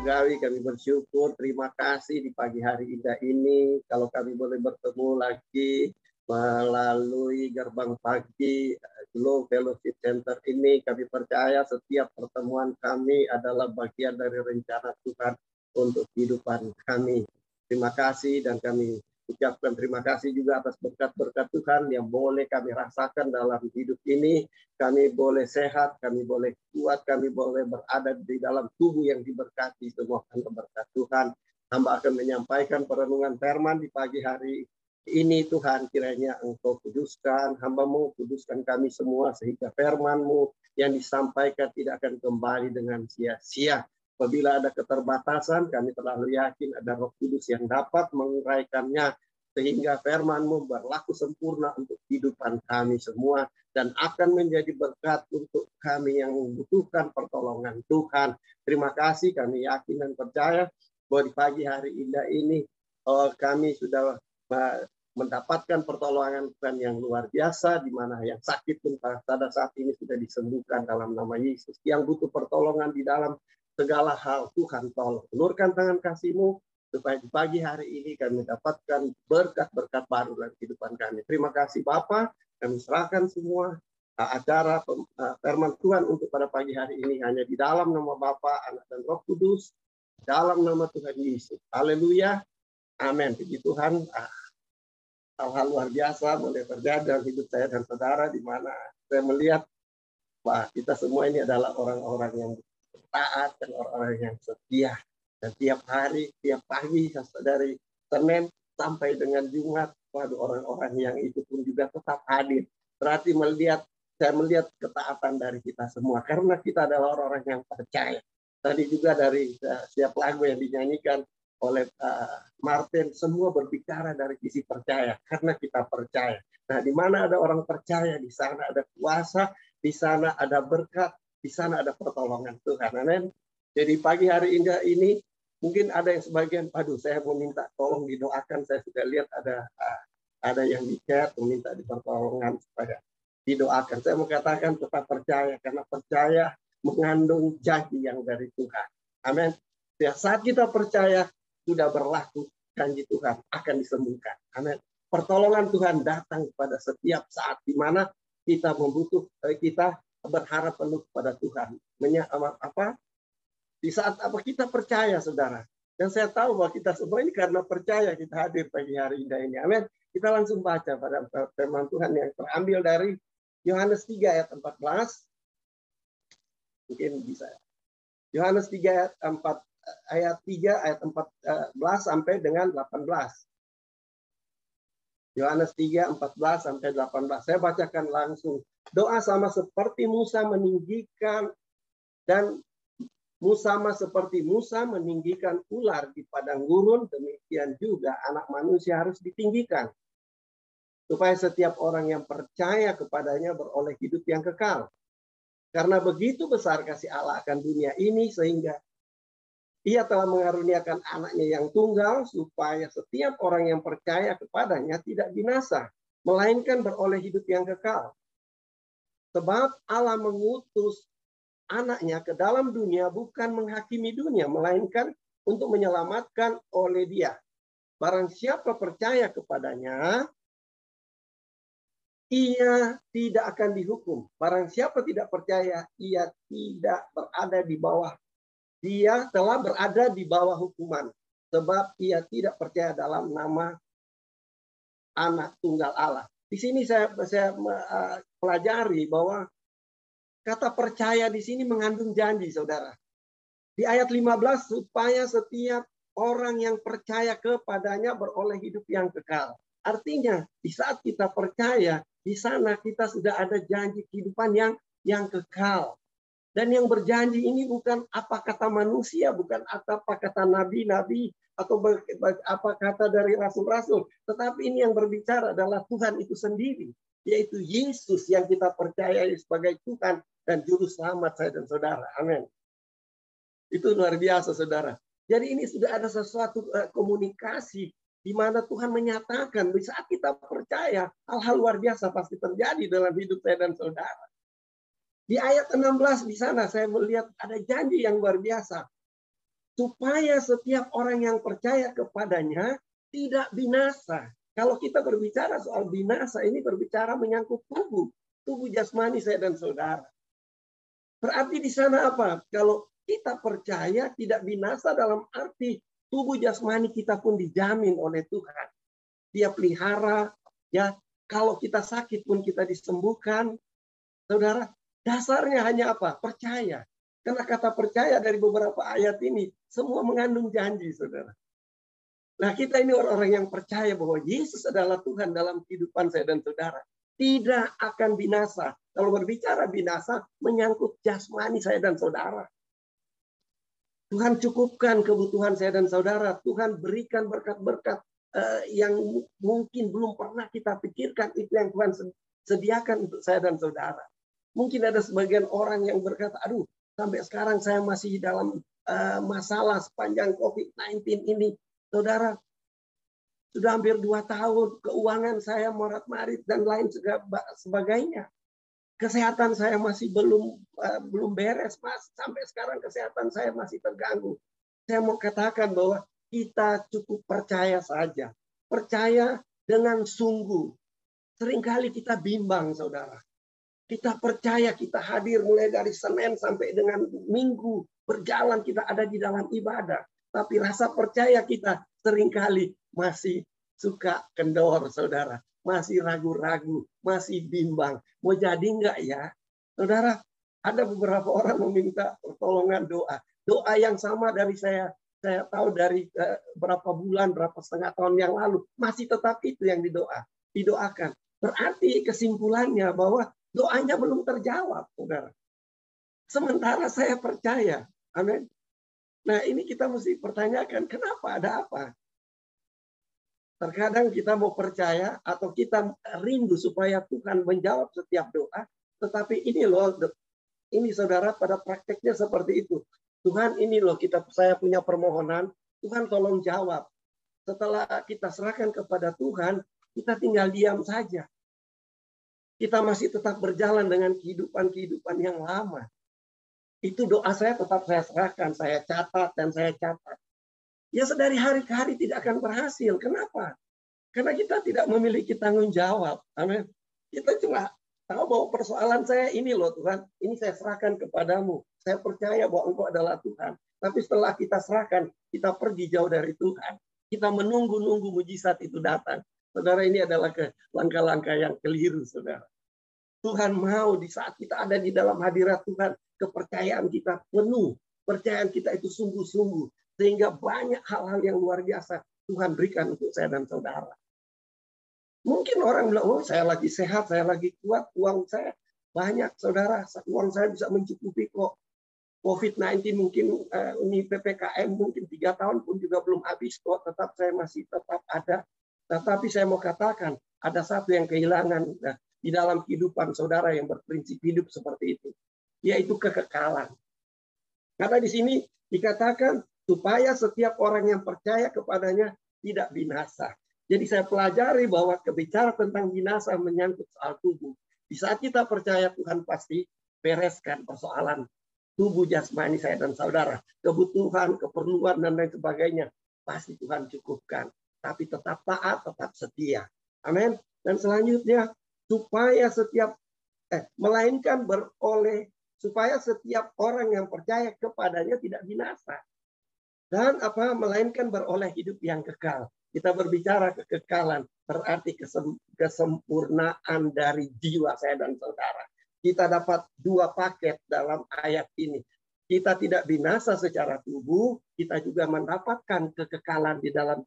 Surgawi, kami bersyukur, terima kasih di pagi hari indah ini. Kalau kami boleh bertemu lagi melalui gerbang pagi Glow Fellowship Center ini, kami percaya setiap pertemuan kami adalah bagian dari rencana Tuhan untuk kehidupan kami. Terima kasih dan kami ucapkan terima kasih juga atas berkat-berkat Tuhan yang boleh kami rasakan dalam hidup ini. Kami boleh sehat, kami boleh kuat, kami boleh berada di dalam tubuh yang diberkati semua karena berkat Tuhan. Hamba akan menyampaikan perenungan firman di pagi hari ini Tuhan kiranya Engkau kuduskan hambamu, kuduskan kami semua sehingga firmanmu yang disampaikan tidak akan kembali dengan sia-sia. Apabila ada keterbatasan, kami terlalu yakin ada roh kudus yang dapat menguraikannya sehingga firman-Mu berlaku sempurna untuk kehidupan kami semua dan akan menjadi berkat untuk kami yang membutuhkan pertolongan Tuhan. Terima kasih, kami yakin dan percaya bahwa di pagi hari indah ini oh, kami sudah mendapatkan pertolongan Tuhan yang luar biasa, di mana yang sakit pun pada saat ini sudah disembuhkan dalam nama Yesus. Yang butuh pertolongan di dalam segala hal Tuhan tolong. Ulurkan tangan kasihmu supaya di pagi hari ini kami mendapatkan berkat-berkat baru dalam kehidupan kami. Terima kasih Bapak, kami serahkan semua uh, acara uh, firman Tuhan untuk pada pagi hari ini hanya di dalam nama Bapa, Anak dan Roh Kudus, dalam nama Tuhan Yesus. Haleluya. Amin. Puji Tuhan. Ah, hal-hal luar biasa boleh terjadi dalam hidup saya dan saudara di mana saya melihat bahwa kita semua ini adalah orang-orang yang taat dan orang-orang yang setia. Dan tiap hari, tiap pagi dari Senin sampai dengan Jumat, waduh orang-orang yang itu pun juga tetap hadir. Berarti melihat saya melihat ketaatan dari kita semua karena kita adalah orang-orang yang percaya. Tadi juga dari uh, setiap lagu yang dinyanyikan oleh uh, Martin semua berbicara dari sisi percaya karena kita percaya. Nah, di mana ada orang percaya, di sana ada kuasa, di sana ada berkat, di sana ada pertolongan Tuhan. Amin. Jadi pagi hari ini mungkin ada yang sebagian, aduh saya mau minta tolong didoakan. Saya sudah lihat ada ada yang di chat meminta di pertolongan supaya didoakan. Saya mau katakan tetap percaya karena percaya mengandung janji yang dari Tuhan. Amin. Ya, saat kita percaya sudah berlaku janji Tuhan akan disembuhkan. Amin. Pertolongan Tuhan datang pada setiap saat di mana kita membutuhkan kita berharap penuh pada Tuhan. Menya, apa? Di saat apa kita percaya, saudara. Dan saya tahu bahwa kita semua ini karena percaya kita hadir pagi hari indah ini. Amin. Kita langsung baca pada firman Tuhan yang terambil dari Yohanes 3 ayat 14. Mungkin bisa. Yohanes 3 ayat 4 ayat 3 ayat 14 sampai dengan 18. Yohanes 3, 14 sampai 18. Saya bacakan langsung. Doa sama seperti Musa meninggikan dan Musa seperti Musa meninggikan ular di padang gurun, demikian juga anak manusia harus ditinggikan. Supaya setiap orang yang percaya kepadanya beroleh hidup yang kekal. Karena begitu besar kasih Allah akan dunia ini sehingga ia telah mengaruniakan anaknya yang tunggal supaya setiap orang yang percaya kepadanya tidak binasa, melainkan beroleh hidup yang kekal. Sebab Allah mengutus anaknya ke dalam dunia bukan menghakimi dunia, melainkan untuk menyelamatkan oleh dia. Barang siapa percaya kepadanya, ia tidak akan dihukum. Barang siapa tidak percaya, ia tidak berada di bawah dia telah berada di bawah hukuman sebab ia tidak percaya dalam nama anak tunggal Allah. Di sini saya saya uh, pelajari bahwa kata percaya di sini mengandung janji, Saudara. Di ayat 15 supaya setiap orang yang percaya kepadanya beroleh hidup yang kekal. Artinya, di saat kita percaya, di sana kita sudah ada janji kehidupan yang yang kekal. Dan yang berjanji ini bukan apa kata manusia, bukan apa kata nabi-nabi atau apa kata dari rasul-rasul, tetapi ini yang berbicara adalah Tuhan itu sendiri, yaitu Yesus yang kita percayai sebagai Tuhan dan juru selamat saya dan saudara. Amin. Itu luar biasa, saudara. Jadi ini sudah ada sesuatu eh, komunikasi di mana Tuhan menyatakan di saat kita percaya hal-hal luar biasa pasti terjadi dalam hidup saya dan saudara. Di ayat 16 di sana saya melihat ada janji yang luar biasa. supaya setiap orang yang percaya kepadanya tidak binasa. Kalau kita berbicara soal binasa, ini berbicara menyangkut tubuh. Tubuh jasmani saya dan saudara. Berarti di sana apa? Kalau kita percaya tidak binasa dalam arti tubuh jasmani kita pun dijamin oleh Tuhan. Dia pelihara, ya. Kalau kita sakit pun kita disembuhkan. Saudara, dasarnya hanya apa? Percaya. Karena kata percaya dari beberapa ayat ini semua mengandung janji, saudara. Nah, kita ini orang-orang yang percaya bahwa Yesus adalah Tuhan dalam kehidupan saya dan saudara. Tidak akan binasa. Kalau berbicara binasa, menyangkut jasmani saya dan saudara. Tuhan cukupkan kebutuhan saya dan saudara. Tuhan berikan berkat-berkat uh, yang mungkin belum pernah kita pikirkan. Itu yang Tuhan sediakan untuk saya dan saudara. Mungkin ada sebagian orang yang berkata, aduh sampai sekarang saya masih dalam uh, masalah sepanjang COVID-19 ini. Saudara, sudah hampir dua tahun keuangan saya morat marit dan lain sebagainya. Kesehatan saya masih belum uh, belum beres, mas. Sampai sekarang kesehatan saya masih terganggu. Saya mau katakan bahwa kita cukup percaya saja. Percaya dengan sungguh. Seringkali kita bimbang, saudara. Kita percaya kita hadir mulai dari Senin sampai dengan Minggu berjalan kita ada di dalam ibadah. Tapi rasa percaya kita sering kali masih suka kendor, saudara. Masih ragu-ragu, masih bimbang. Mau jadi enggak ya? Saudara, ada beberapa orang meminta pertolongan doa. Doa yang sama dari saya saya tahu dari uh, berapa bulan, berapa setengah tahun yang lalu, masih tetap itu yang didoa, didoakan. Berarti kesimpulannya bahwa Doanya belum terjawab, saudara. Sementara saya percaya. Amin. Nah ini kita mesti pertanyakan, kenapa ada apa? Terkadang kita mau percaya atau kita rindu supaya Tuhan menjawab setiap doa, tetapi ini loh, ini saudara pada prakteknya seperti itu. Tuhan ini loh kita saya punya permohonan, Tuhan tolong jawab. Setelah kita serahkan kepada Tuhan, kita tinggal diam saja kita masih tetap berjalan dengan kehidupan-kehidupan yang lama. Itu doa saya tetap saya serahkan, saya catat dan saya catat. Ya sedari hari ke hari tidak akan berhasil. Kenapa? Karena kita tidak memiliki tanggung jawab. Amin. Kita cuma tahu bahwa persoalan saya ini loh Tuhan, ini saya serahkan kepadamu. Saya percaya bahwa Engkau adalah Tuhan. Tapi setelah kita serahkan, kita pergi jauh dari Tuhan. Kita menunggu-nunggu mujizat itu datang. Saudara ini adalah ke langkah-langkah yang keliru, saudara. Tuhan mau di saat kita ada di dalam hadirat Tuhan, kepercayaan kita penuh. Percayaan kita itu sungguh-sungguh. Sehingga banyak hal-hal yang luar biasa Tuhan berikan untuk saya dan saudara. Mungkin orang bilang, oh saya lagi sehat, saya lagi kuat, uang saya banyak, saudara. Uang saya bisa mencukupi kok. COVID-19 mungkin uh, ini PPKM mungkin tiga tahun pun juga belum habis kok. Tetap saya masih tetap ada. Tetapi saya mau katakan, ada satu yang kehilangan nah, di dalam kehidupan saudara yang berprinsip hidup seperti itu, yaitu kekekalan. Karena di sini dikatakan supaya setiap orang yang percaya kepadanya tidak binasa. Jadi saya pelajari bahwa kebicara tentang binasa menyangkut soal tubuh. Di saat kita percaya Tuhan pasti bereskan persoalan tubuh jasmani saya dan saudara. Kebutuhan, keperluan, dan lain sebagainya. Pasti Tuhan cukupkan. Tapi tetap taat, tetap setia. Amin. Dan selanjutnya supaya setiap eh melainkan beroleh supaya setiap orang yang percaya kepadanya tidak binasa dan apa melainkan beroleh hidup yang kekal. Kita berbicara kekekalan berarti kesempurnaan dari jiwa saya dan saudara. Kita dapat dua paket dalam ayat ini. Kita tidak binasa secara tubuh, kita juga mendapatkan kekekalan di dalam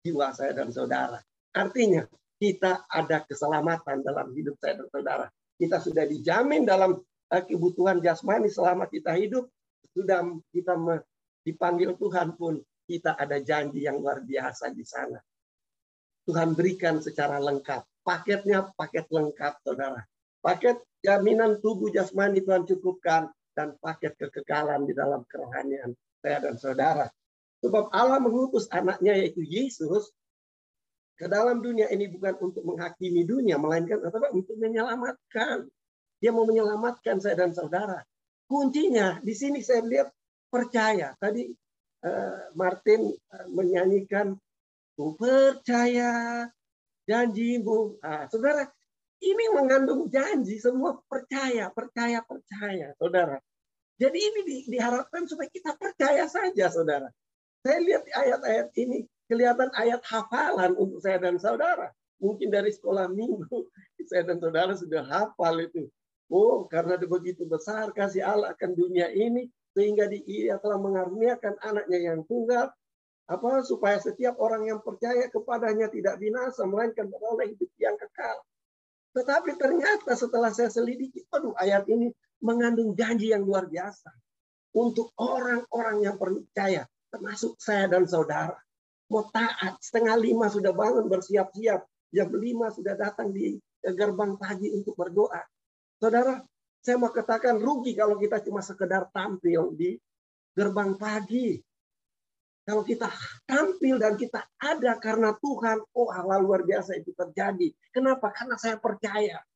jiwa saya dan saudara. Artinya, kita ada keselamatan dalam hidup saya dan saudara. Kita sudah dijamin dalam kebutuhan jasmani selama kita hidup. Sudah kita dipanggil Tuhan pun kita ada janji yang luar biasa di sana. Tuhan berikan secara lengkap. Paketnya paket lengkap, saudara. Paket jaminan tubuh jasmani Tuhan cukupkan dan paket kekekalan di dalam kerohanian saya dan saudara. Sebab Allah mengutus anaknya yaitu Yesus ke dalam dunia ini bukan untuk menghakimi dunia, melainkan? Untuk menyelamatkan. Dia mau menyelamatkan saya dan saudara. Kuncinya di sini saya lihat percaya. Tadi uh, Martin uh, menyanyikan ku percaya janjimu. Nah, saudara, ini mengandung janji semua percaya, percaya, percaya, saudara. Jadi ini di, diharapkan supaya kita percaya saja, saudara. Saya lihat ayat-ayat ini kelihatan ayat hafalan untuk saya dan saudara. Mungkin dari sekolah minggu, saya dan saudara sudah hafal itu. Oh, karena begitu besar kasih Allah akan dunia ini, sehingga dia telah mengaruniakan anaknya yang tunggal, apa supaya setiap orang yang percaya kepadanya tidak binasa melainkan beroleh hidup yang kekal. Tetapi ternyata setelah saya selidiki, aduh ayat ini mengandung janji yang luar biasa untuk orang-orang yang percaya, termasuk saya dan saudara. Mau taat, setengah lima sudah bangun bersiap-siap, jam lima sudah datang di gerbang pagi untuk berdoa. Saudara, saya mau katakan rugi kalau kita cuma sekedar tampil di gerbang pagi. Kalau kita tampil dan kita ada karena Tuhan, oh hal luar biasa itu terjadi. Kenapa? Karena saya percaya.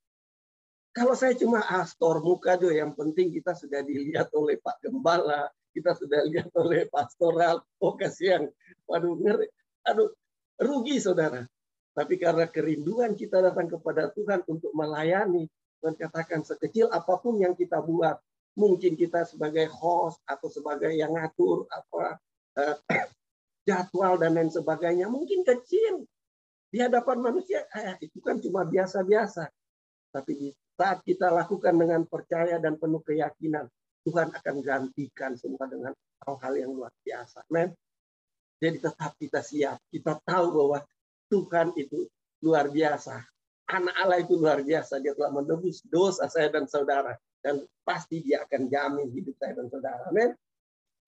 Kalau saya cuma astor muka aja, yang penting kita sudah dilihat oleh Pak Gembala, kita sudah lihat oleh pastoral, oh kasihan, waduh ngeri, aduh rugi saudara. Tapi karena kerinduan kita datang kepada Tuhan untuk melayani, dan katakan sekecil apa pun yang kita buat, mungkin kita sebagai host atau sebagai yang ngatur apa Eh, jadwal dan lain sebagainya mungkin kecil di hadapan manusia. Eh, itu kan cuma biasa-biasa. Tapi di saat kita lakukan dengan percaya dan penuh keyakinan Tuhan akan gantikan semua dengan hal-hal yang luar biasa. Men jadi tetap kita siap. Kita tahu bahwa Tuhan itu luar biasa anak Allah itu luar biasa dia telah menebus dosa saya dan saudara. Dan pasti dia akan jamin hidup saya dan saudara. Men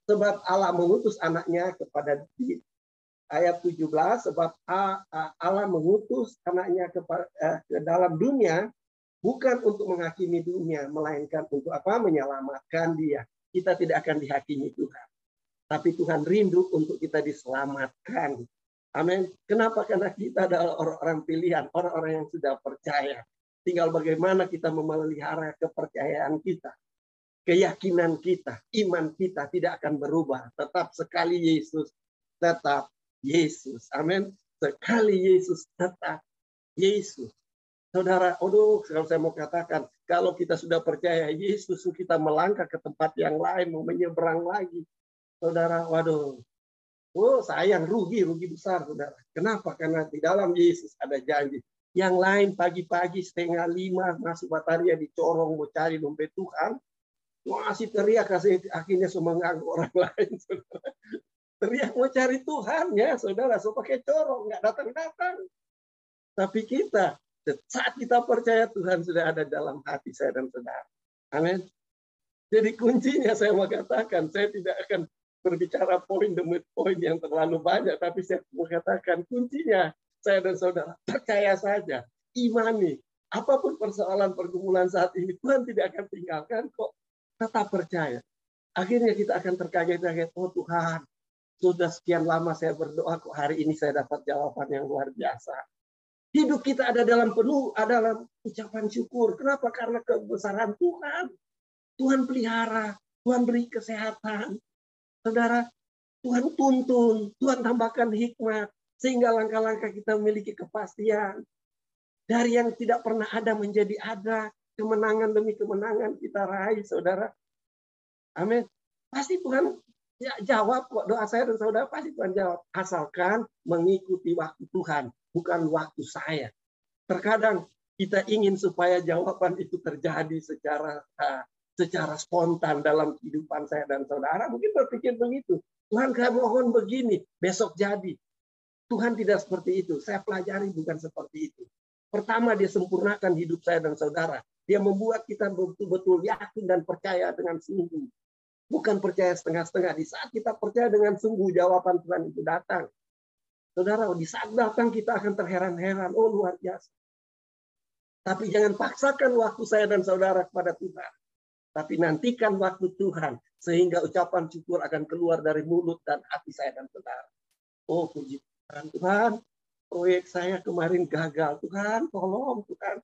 sebab Allah mengutus anaknya kepada di ayat 17 sebab Allah mengutus anaknya kepada, eh, ke dalam dunia bukan untuk menghakimi dunia melainkan untuk apa? Menyelamatkan dia. Kita tidak akan dihakimi Tuhan. Tapi Tuhan rindu untuk kita diselamatkan amin kenapa karena kita adalah orang-orang pilihan orang-orang yang sudah percaya tinggal bagaimana kita memelihara kepercayaan kita keyakinan kita, iman kita tidak akan berubah. Tetap sekali Yesus, tetap Yesus. Amin. Sekali Yesus, tetap Yesus. Saudara, aduh, kalau saya mau katakan, kalau kita sudah percaya Yesus, kita melangkah ke tempat yang lain, mau menyeberang lagi. Saudara, waduh, oh sayang, rugi, rugi besar, saudara. Kenapa? Karena di dalam Yesus ada janji. Yang lain pagi-pagi setengah lima masuk bataria dicorong mau cari dompet Tuhan, masih teriak kasih akhirnya mengganggu orang lain. Saudara. Teriak mau cari Tuhan ya saudara, so pakai corong nggak datang-datang. Tapi kita saat kita percaya Tuhan sudah ada dalam hati saya dan saudara. Amin. Jadi kuncinya saya mau katakan, saya tidak akan berbicara poin demi poin yang terlalu banyak, tapi saya mau katakan kuncinya saya dan saudara percaya saja, imani. Apa pun persoalan pergumulan saat ini, Tuhan tidak akan tinggalkan kok tetap percaya. Akhirnya kita akan terkaget-kaget, oh Tuhan, sudah sekian lama saya berdoa, kok hari ini saya dapat jawaban yang luar biasa. Hidup kita ada dalam penuh, adalah ucapan syukur. Kenapa? Karena kebesaran Tuhan. Tuhan pelihara, Tuhan beri kesehatan. Saudara, Tuhan tuntun, Tuhan tambahkan hikmat, sehingga langkah-langkah kita memiliki kepastian. Dari yang tidak pernah ada menjadi ada, kemenangan demi kemenangan kita raih, saudara. Amin. Pasti Tuhan ya, jawab kok doa saya dan saudara pasti Tuhan jawab. Asalkan mengikuti waktu Tuhan, bukan waktu saya. Terkadang kita ingin supaya jawaban itu terjadi secara uh, secara spontan dalam kehidupan saya dan saudara. Mungkin berpikir begitu. Tuhan saya mohon begini, besok jadi. Tuhan tidak seperti itu. Saya pelajari bukan seperti itu. Pertama dia sempurnakan hidup saya dan saudara. Dia membuat kita betul-betul yakin dan percaya dengan sungguh. Bukan percaya setengah-setengah. Di saat kita percaya dengan sungguh, jawaban Tuhan itu datang. Saudara, di saat datang kita akan terheran-heran. Oh, luar biasa. Tapi jangan paksakan waktu saya dan saudara kepada Tuhan. Tapi nantikan waktu Tuhan. Sehingga ucapan syukur akan keluar dari mulut dan hati saya dan saudara. Oh, puji Tuhan. Tuhan, proyek saya kemarin gagal. Tuhan, tolong Tuhan.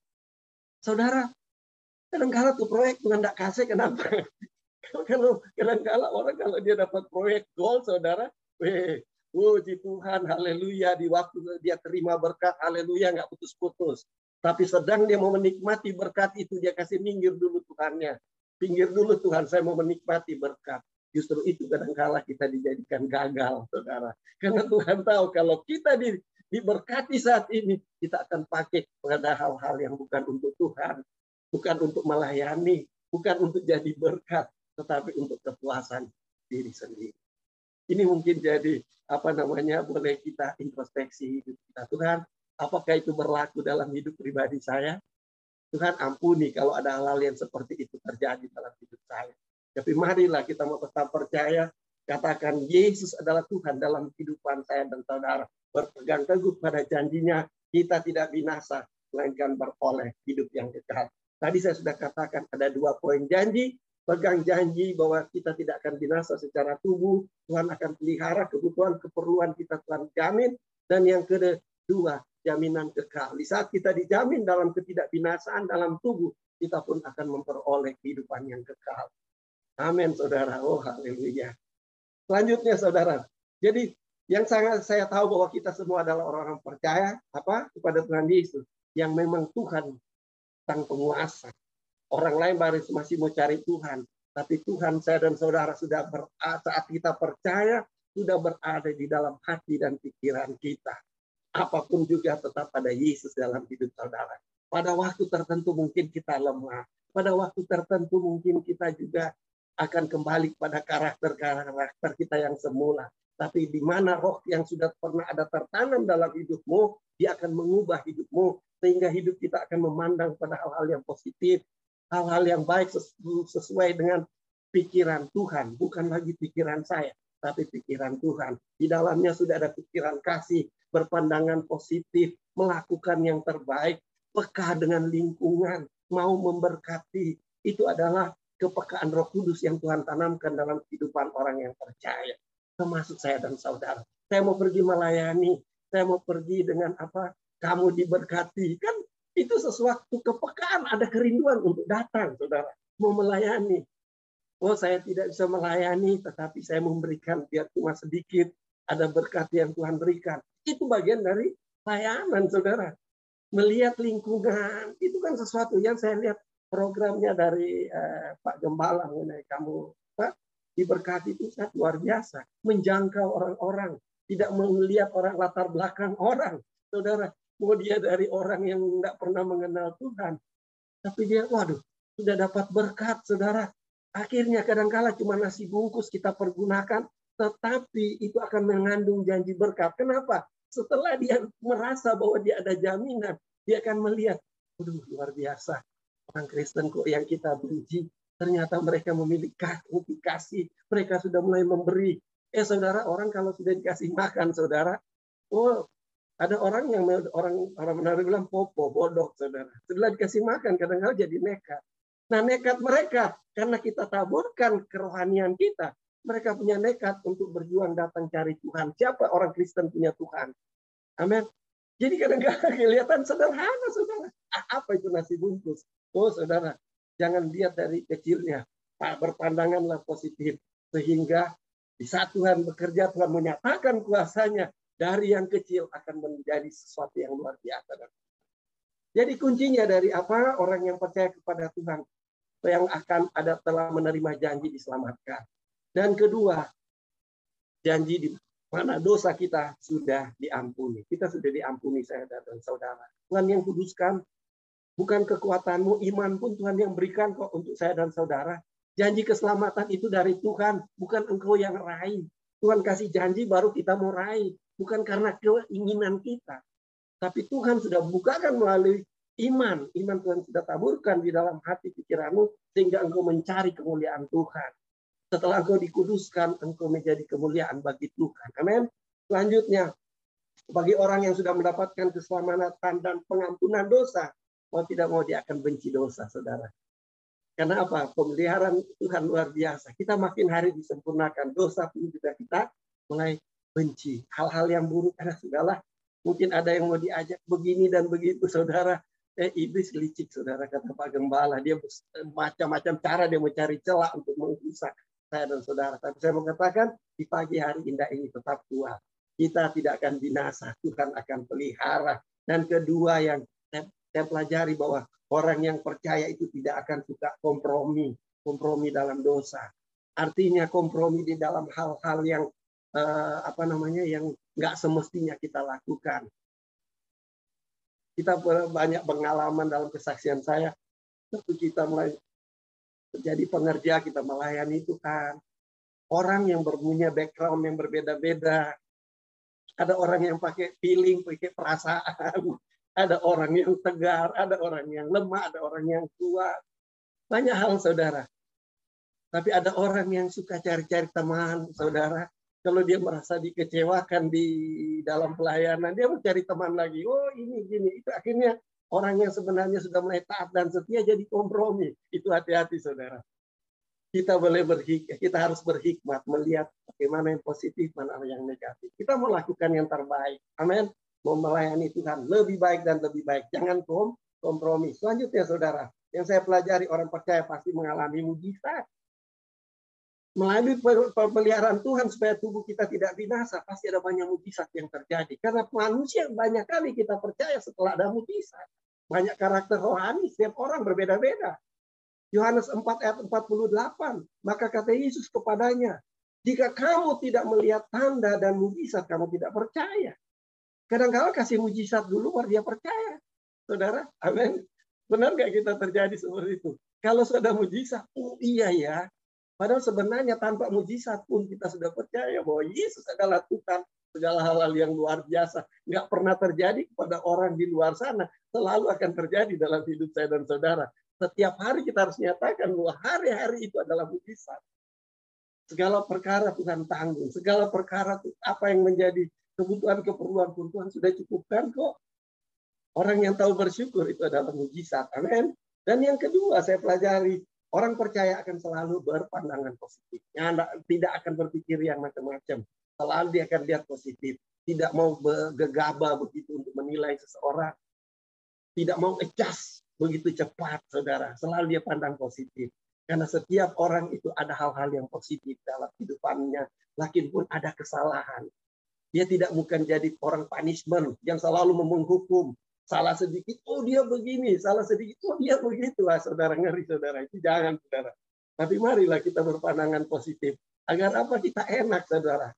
Saudara, kadang-kadang tuh proyek Tuhan tidak kasih kenapa? Kalau kadang-kala orang kalau dia dapat proyek gol, saudara, weh, puji Tuhan, haleluya, di waktu dia terima berkat, haleluya, nggak putus-putus. Tapi sedang dia mau menikmati berkat itu, dia kasih minggir dulu Tuhannya. Pinggir dulu Tuhan, saya mau menikmati berkat. Justru itu kadang-kala kita dijadikan gagal, saudara. Karena Tuhan tahu kalau kita di, diberkati saat ini, kita akan pakai pada hal-hal yang bukan untuk Tuhan. Bukan untuk melayani, bukan untuk jadi berkat, tetapi untuk kepuasan diri sendiri. Ini mungkin jadi apa namanya boleh kita introspeksi hidup kita. Tuhan, Apakah itu berlaku dalam hidup pribadi saya? Tuhan ampuni kalau ada hal-hal yang seperti itu terjadi dalam hidup saya. Tapi marilah kita mau tetap percaya, katakan Yesus adalah Tuhan dalam kehidupan saya dan saudara. Berpegang teguh pada janjinya, kita tidak binasa, melainkan beroleh hidup yang kekal. Tadi saya sudah katakan ada dua poin janji, pegang janji bahwa kita tidak akan binasa secara tubuh, Tuhan akan pelihara kebutuhan, keperluan kita Tuhan jamin, dan yang kedua, jaminan kekal. Di saat kita dijamin dalam ketidakbinasaan dalam tubuh, kita pun akan memperoleh kehidupan yang kekal. Amin, saudara. Oh, haleluya. Selanjutnya, saudara. Jadi, yang sangat saya tahu bahwa kita semua adalah orang-orang percaya apa kepada Tuhan Yesus yang memang Tuhan sang penguasa. Orang lain baru masih mau cari Tuhan, tapi Tuhan saya dan saudara sudah saat kita percaya sudah berada di dalam hati dan pikiran kita apa pun juga tetap ada Yesus dalam hidup saudara. Pada waktu tertentu mungkin kita lemah. Pada waktu tertentu mungkin kita juga akan kembali pada karakter-karakter kita yang semula. Tapi di mana roh yang sudah pernah ada tertanam dalam hidupmu, dia akan mengubah hidupmu. Sehingga hidup kita akan memandang pada hal-hal yang positif, hal-hal yang baik sesuai dengan pikiran Tuhan, bukan lagi pikiran saya, tapi pikiran Tuhan. Di dalamnya sudah ada pikiran kasih, berpandangan positif, melakukan yang terbaik, peka dengan lingkungan, mau memberkati. Itu adalah kepekaan Roh Kudus yang Tuhan tanamkan dalam kehidupan orang yang percaya. Termasuk saya dan saudara. Saya mau pergi melayani, saya mau pergi dengan apa? Kamu diberkati. Kan itu sesuatu kepekaan, ada kerinduan untuk datang, saudara. Mau melayani. Oh, saya tidak bisa melayani, tetapi saya memberikan biar cuma sedikit. Ada berkat yang Tuhan berikan. Itu bagian dari layanan, saudara. Melihat lingkungan, itu kan sesuatu yang saya lihat programnya dari eh, Pak Gembala mengenai kamu Pak diberkati itu sangat luar biasa, menjangkau orang-orang, tidak melihat orang latar belakang orang, saudara. Mau dia dari orang yang tidak pernah mengenal Tuhan, tapi dia, waduh, sudah dapat berkat, saudara. Akhirnya kadangkala cuma nasi bungkus kita pergunakan, tetapi itu akan mengandung janji berkat. Kenapa? Setelah dia merasa bahwa dia ada jaminan, dia akan melihat, waduh luar biasa. Orang Kristen kok yang kita benci, ternyata mereka memiliki kasih, mereka sudah mulai memberi. Eh saudara, orang kalau sudah dikasih makan, saudara, oh ada orang yang orang orang menarik bilang popo, bodoh, saudara. Setelah dikasih makan, kadang-kadang jadi nekat. Nah nekat mereka, karena kita taburkan kerohanian kita, mereka punya nekat untuk berjuang datang cari Tuhan. Siapa orang Kristen punya Tuhan? Amin. Jadi kadang-kadang kelihatan sederhana, saudara. Apa itu nasi bungkus? Oh, saudara, jangan lihat dari kecilnya. Pak berpandanganlah positif. Sehingga di saat Tuhan bekerja, Tuhan menyatakan kuasanya. Dari yang kecil akan menjadi sesuatu yang luar biasa. Jadi kuncinya dari apa? Orang yang percaya kepada Tuhan. Yang akan ada telah menerima janji diselamatkan. Dan kedua, janji di mana dosa kita sudah diampuni. Kita sudah diampuni saya dan saudara. Tuhan yang kuduskan, bukan kekuatanmu, iman pun Tuhan yang berikan kok untuk saya dan saudara. Janji keselamatan itu dari Tuhan, bukan engkau yang raih. Tuhan kasih janji baru kita mau raih. Bukan karena keinginan kita. Tapi Tuhan sudah bukakan melalui iman. Iman Tuhan sudah taburkan di dalam hati pikiranmu sehingga engkau mencari kemuliaan Tuhan. Setelah engkau dikuduskan, engkau menjadi kemuliaan bagi Tuhan. Amin. Selanjutnya, bagi orang yang sudah mendapatkan keselamatan dan pengampunan dosa, mau tidak mau dia akan benci dosa, saudara. Karena apa? Pemeliharaan Tuhan luar biasa. Kita makin hari disempurnakan. Dosa pun juga kita mulai benci. Hal-hal yang buruk karena sudahlah. Mungkin ada yang mau diajak begini dan begitu, saudara. Eh, iblis licik, saudara kata Pak Gembala. Dia macam-macam cara dia mencari celah untuk mengusah saya dan saudara. Tapi saya mengatakan di pagi hari indah ini tetap kuat. Kita tidak akan binasa, Tuhan akan pelihara. Dan kedua yang saya, pelajari bahwa orang yang percaya itu tidak akan suka kompromi, kompromi dalam dosa. Artinya kompromi di dalam hal-hal yang uh, apa namanya yang nggak semestinya kita lakukan kita banyak pengalaman dalam kesaksian saya. Waktu kita mulai menjadi pengerja, kita melayani Tuhan. Orang yang berpunya background yang berbeda-beda. Ada orang yang pakai feeling, pakai perasaan. Ada orang yang tegar, ada orang yang lemah, ada orang yang kuat. Banyak hal, saudara. Tapi ada orang yang suka cari-cari teman, saudara kalau dia merasa dikecewakan di dalam pelayanan, dia mencari teman lagi. Oh ini gini, itu akhirnya orang yang sebenarnya sudah mulai taat dan setia jadi kompromi. Itu hati-hati saudara. Kita boleh berhik, kita harus berhikmat melihat bagaimana yang positif, mana yang negatif. Kita mau lakukan yang terbaik. Amin. Mau melayani Tuhan lebih baik dan lebih baik. Jangan kom kompromi. Selanjutnya saudara, yang saya pelajari orang percaya pasti mengalami mujizat melalui pemeliharaan Tuhan supaya tubuh kita tidak binasa, pasti ada banyak mujizat yang terjadi. Karena manusia banyak kali kita percaya setelah ada mujizat. Banyak karakter rohani, setiap orang berbeda-beda. Yohanes 4 ayat 48, maka kata Yesus kepadanya, jika kamu tidak melihat tanda dan mujizat, kamu tidak percaya. Kadang-kadang kasih mujizat dulu baru dia percaya. Saudara, amin. Benar nggak kita terjadi seperti itu? Kalau sudah mujizat, oh iya ya, Padahal sebenarnya tanpa mujizat pun kita sudah percaya bahwa Yesus adalah Tuhan segala hal-hal yang luar biasa. Nggak pernah terjadi kepada orang di luar sana. Selalu akan terjadi dalam hidup saya dan saudara. Setiap hari kita harus nyatakan bahwa hari-hari itu adalah mujizat. Segala perkara Tuhan tanggung. Segala perkara apa yang menjadi kebutuhan keperluan pun Tuhan sudah cukupkan kok. Orang yang tahu bersyukur itu adalah mujizat. Amin. Dan yang kedua saya pelajari Orang percaya akan selalu berpandangan positif. Tidak akan berpikir yang macam-macam. Selalu dia akan lihat positif. Tidak mau gegabah begitu untuk menilai seseorang. Tidak mau adjust begitu cepat, saudara. Selalu dia pandang positif. Karena setiap orang itu ada hal-hal yang positif dalam hidupannya. Lakin pun ada kesalahan. Dia tidak bukan jadi orang punishment yang selalu menghukum, Salah sedikit, oh dia begini. Salah sedikit, oh dia begitu. Lah, saudara ngeri, saudara. Itu jangan, saudara. Tapi marilah kita berpandangan positif. Agar apa? Kita enak, saudara.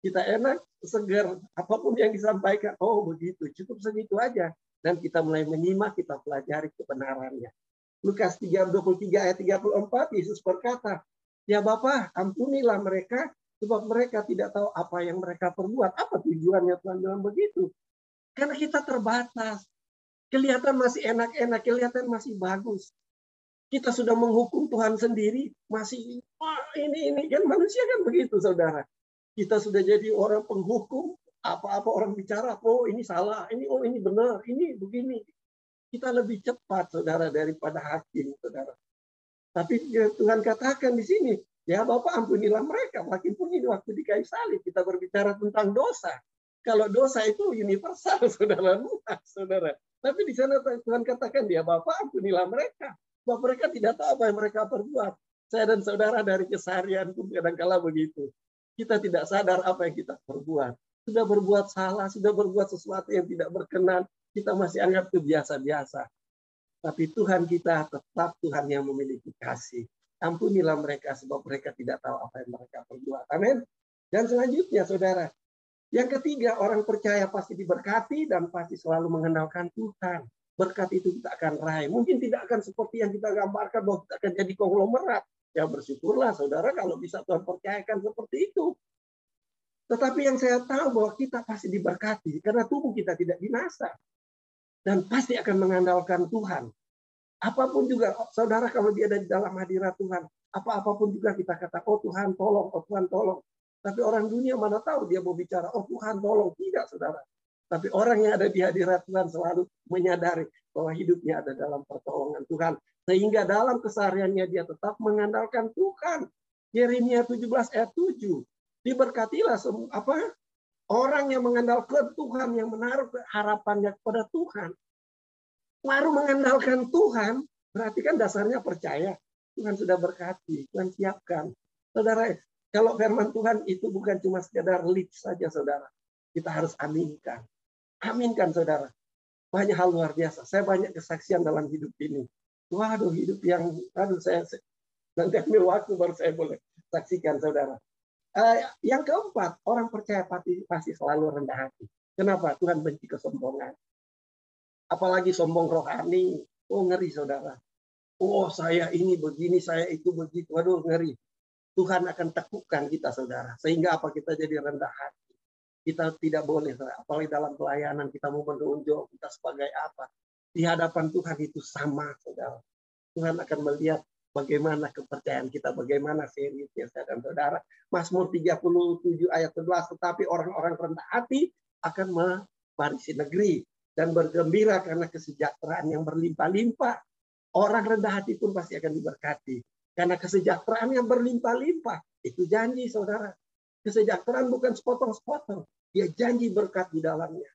Kita enak, segar. Apa pun yang disampaikan, oh begitu. Cukup segitu aja. Dan kita mulai menyimak, kita pelajari kebenarannya. Lukas 3, 23 ayat 34, Yesus berkata, Ya Bapak, ampunilah mereka, sebab mereka tidak tahu apa yang mereka perbuat. Apa tujuannya Tuhan bilang begitu? Karena kita terbatas. Kelihatan masih enak-enak, kelihatan masih bagus. Kita sudah menghukum Tuhan sendiri, masih oh, ini ini kan manusia kan begitu, saudara. Kita sudah jadi orang penghukum, apa-apa orang bicara, oh ini salah, ini oh ini benar, ini begini. Kita lebih cepat, saudara, daripada hakim, saudara. Tapi ya, Tuhan katakan di sini, ya Bapak ampunilah mereka. Makin pun ini waktu di kayu salib kita berbicara tentang dosa. Kalau dosa itu universal, saudara luas, saudara. Tapi di sana Tuhan katakan dia Bapak ampunilah mereka. Bahwa mereka tidak tahu apa yang mereka perbuat. Saya dan saudara dari keseharian pun kadang-kala begitu. Kita tidak sadar apa yang kita perbuat. Sudah berbuat salah, sudah berbuat sesuatu yang tidak berkenan, kita masih anggap itu biasa-biasa. Tapi Tuhan kita tetap Tuhan yang memiliki kasih. Ampunilah mereka sebab mereka tidak tahu apa yang mereka perbuat. Amin. Dan selanjutnya saudara, yang ketiga, orang percaya pasti diberkati dan pasti selalu mengandalkan Tuhan. Berkat itu kita akan raih. Mungkin tidak akan seperti yang kita gambarkan bahwa kita akan jadi konglomerat. Ya bersyukurlah saudara kalau bisa Tuhan percayakan seperti itu. Tetapi yang saya tahu bahwa kita pasti diberkati karena tubuh kita tidak binasa. Dan pasti akan mengandalkan Tuhan. Apa pun juga, saudara kalau dia ada di dalam hadirat Tuhan, apa-apapun juga kita kata, oh Tuhan tolong, oh Tuhan tolong. Tapi orang dunia mana tahu dia mau bicara, oh Tuhan tolong. Tidak, saudara. Tapi orang yang ada di hadirat Tuhan selalu menyadari bahwa hidupnya ada dalam pertolongan Tuhan. Sehingga dalam kesehariannya dia tetap mengandalkan Tuhan. Yeremia 17 ayat 7. Diberkatilah semua apa orang yang mengandalkan Tuhan yang menaruh harapannya kepada Tuhan. Baru mengandalkan Tuhan, berarti kan dasarnya percaya. Tuhan sudah berkati, Tuhan siapkan. Saudara, kalau firman Tuhan itu bukan cuma sekedar lip saja, saudara. Kita harus aminkan. Aminkan, saudara. Banyak hal luar biasa. Saya banyak kesaksian dalam hidup ini. Waduh, hidup yang, aduh, saya, nanti ambil waktu baru saya boleh saksikan, saudara. Uh, yang keempat, orang percaya pasti, pasti selalu rendah hati. Kenapa? Tuhan benci kesombongan. Apalagi sombong rohani. Oh, ngeri, saudara. Oh, saya ini begini, saya itu begitu. Waduh, ngeri. Tuhan akan teguhkan kita, saudara. Sehingga apa kita jadi rendah hati. Kita tidak boleh, apalagi dalam pelayanan kita mau menunjuk kita sebagai apa. Di hadapan Tuhan itu sama, saudara. Tuhan akan melihat bagaimana kepercayaan kita, bagaimana seriusnya dan saudara. Mazmur 37 ayat 11, tetapi orang-orang rendah hati akan mewarisi negeri dan bergembira karena kesejahteraan yang berlimpah-limpah. Orang rendah hati pun pasti akan diberkati. Karena kesejahteraan yang berlimpah-limpah. Itu janji saudara. Kesejahteraan bukan sepotong-sepotong. Dia janji berkat di dalamnya.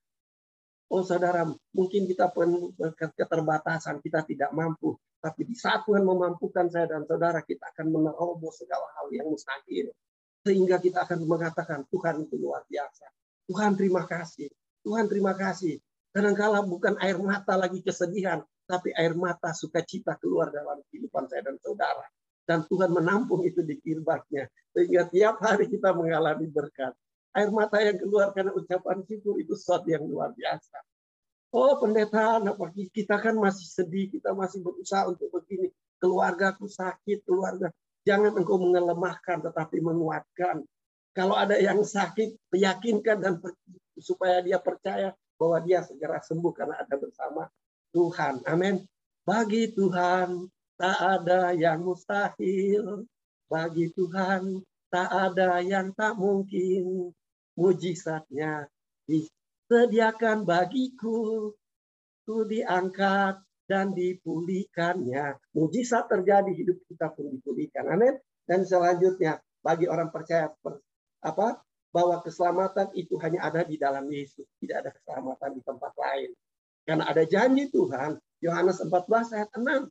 Oh saudara, mungkin kita pun keterbatasan, kita tidak mampu. Tapi di saat Tuhan memampukan saya dan saudara, kita akan menerobos segala hal yang mustahil. Sehingga kita akan mengatakan, Tuhan itu luar biasa. Tuhan terima kasih. Tuhan terima kasih. Kadangkala bukan air mata lagi kesedihan, tapi air mata sukacita keluar dalam kehidupan saya dan saudara dan Tuhan menampung itu di kirbatnya sehingga tiap hari kita mengalami berkat. Air mata yang keluar karena ucapan syukur itu sesuatu yang luar biasa. Oh pendeta apa kita kan masih sedih kita masih berusaha untuk begini. Keluargaku sakit keluarga. Jangan engkau mengelemahkan tetapi menguatkan. Kalau ada yang sakit yakinkan dan supaya dia percaya bahwa dia segera sembuh karena ada bersama Tuhan. Amin. Bagi Tuhan tak ada yang mustahil. Bagi Tuhan tak ada yang tak mungkin. Mujizatnya disediakan bagiku. Ku diangkat dan dipulihkannya. Mujizat terjadi hidup kita pun dipulihkan. Amin. Dan selanjutnya bagi orang percaya apa bahwa keselamatan itu hanya ada di dalam Yesus. Tidak ada keselamatan di tempat lain. Karena ada janji Tuhan Yohanes 14 ayat 6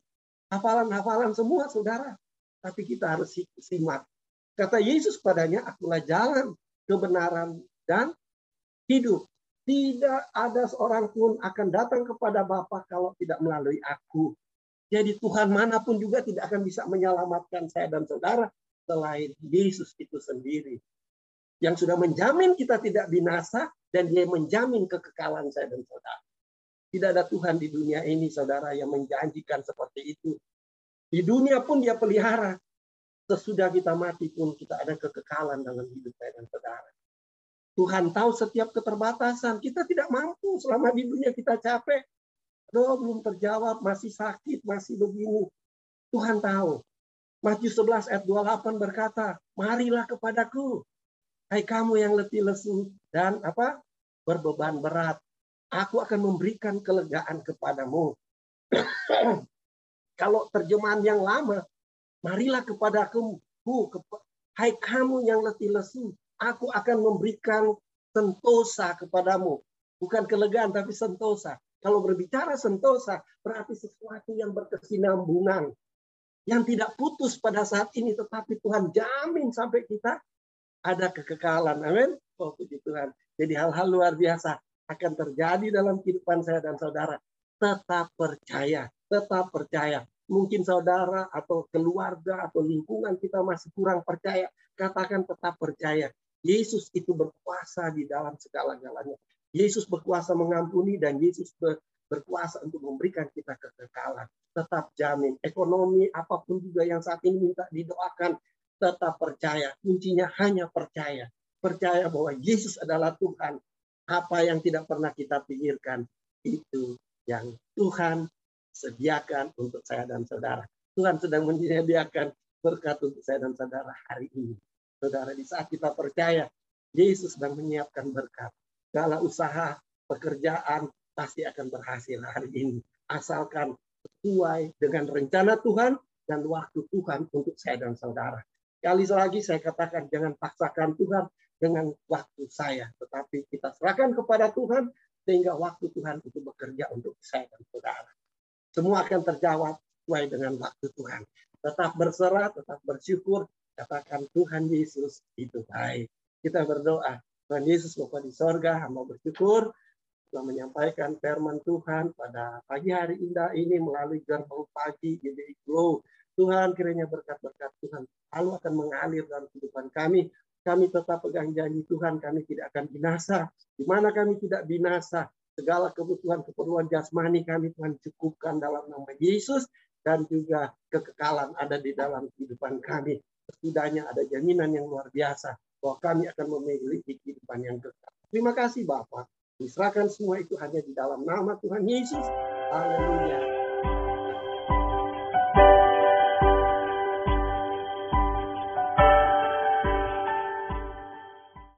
hafalan-hafalan semua saudara. Tapi kita harus simak. Kata Yesus padanya, akulah jalan, kebenaran, dan hidup. Tidak ada seorang pun akan datang kepada Bapa kalau tidak melalui aku. Jadi Tuhan mana pun juga tidak akan bisa menyelamatkan saya dan saudara selain Yesus itu sendiri. Yang sudah menjamin kita tidak binasa dan dia menjamin kekekalan saya dan saudara. Tidak ada Tuhan di dunia ini, saudara, yang menjanjikan seperti itu. Di dunia pun dia pelihara. Sesudah kita mati pun kita ada kekekalan dalam hidup saya dan saudara. Tuhan tahu setiap keterbatasan. Kita tidak mampu selama di dunia kita capek. Aduh, belum terjawab, masih sakit, masih begini. Tuhan tahu. Matius 11 ayat 28 berkata, marilah kepadaku. Hai kamu yang letih lesu dan apa berbeban berat aku akan memberikan kelegaan kepadamu. Kalau terjemahan yang lama, marilah kepadaku, hai kamu yang letih lesu, aku akan memberikan sentosa kepadamu. Bukan kelegaan, tapi sentosa. Kalau berbicara sentosa, berarti sesuatu yang berkesinambungan. Yang tidak putus pada saat ini, tetapi Tuhan jamin sampai kita ada kekekalan. Amin. Oh, puji Tuhan. Jadi hal-hal luar biasa akan terjadi dalam kehidupan saya dan saudara. Tetap percaya, tetap percaya. Mungkin saudara atau keluarga atau lingkungan kita masih kurang percaya. Katakan tetap percaya. Yesus itu berkuasa di dalam segala-galanya. Yesus berkuasa mengampuni dan Yesus berkuasa untuk memberikan kita kekekalan. Tetap jamin. Ekonomi apa pun juga yang saat ini minta didoakan. Tetap percaya. Kuncinya hanya percaya. Percaya bahwa Yesus adalah Tuhan apa yang tidak pernah kita pikirkan itu yang Tuhan sediakan untuk saya dan saudara. Tuhan sedang menyediakan berkat untuk saya dan saudara hari ini. Saudara, di saat kita percaya, Yesus sedang menyiapkan berkat. Segala usaha, pekerjaan pasti akan berhasil hari ini. Asalkan sesuai dengan rencana Tuhan dan waktu Tuhan untuk saya dan saudara. Kali lagi saya katakan jangan paksakan Tuhan, dengan waktu saya, tetapi kita serahkan kepada Tuhan sehingga waktu Tuhan itu bekerja untuk saya dan saudara. Semua akan terjawab sesuai dengan waktu Tuhan. Tetap berserah, tetap bersyukur, katakan Tuhan Yesus itu baik. Kita berdoa, Tuhan Yesus Bapa di sorga, hamba bersyukur telah menyampaikan firman Tuhan pada pagi hari indah ini melalui gerbang pagi GBI Glow. Tuhan kiranya berkat-berkat Tuhan selalu akan mengalir dalam kehidupan kami. Kami tetap pegang janji Tuhan, kami tidak akan binasa. Di mana kami tidak binasa, segala kebutuhan keperluan jasmani kami Tuhan cukupkan dalam nama Yesus dan juga kekekalan ada di dalam kehidupan kami. Setidaknya ada jaminan yang luar biasa bahwa kami akan memiliki kehidupan yang kekal. Terima kasih Bapak. Diserahkan semua itu hanya di dalam nama Tuhan Yesus. Haleluya.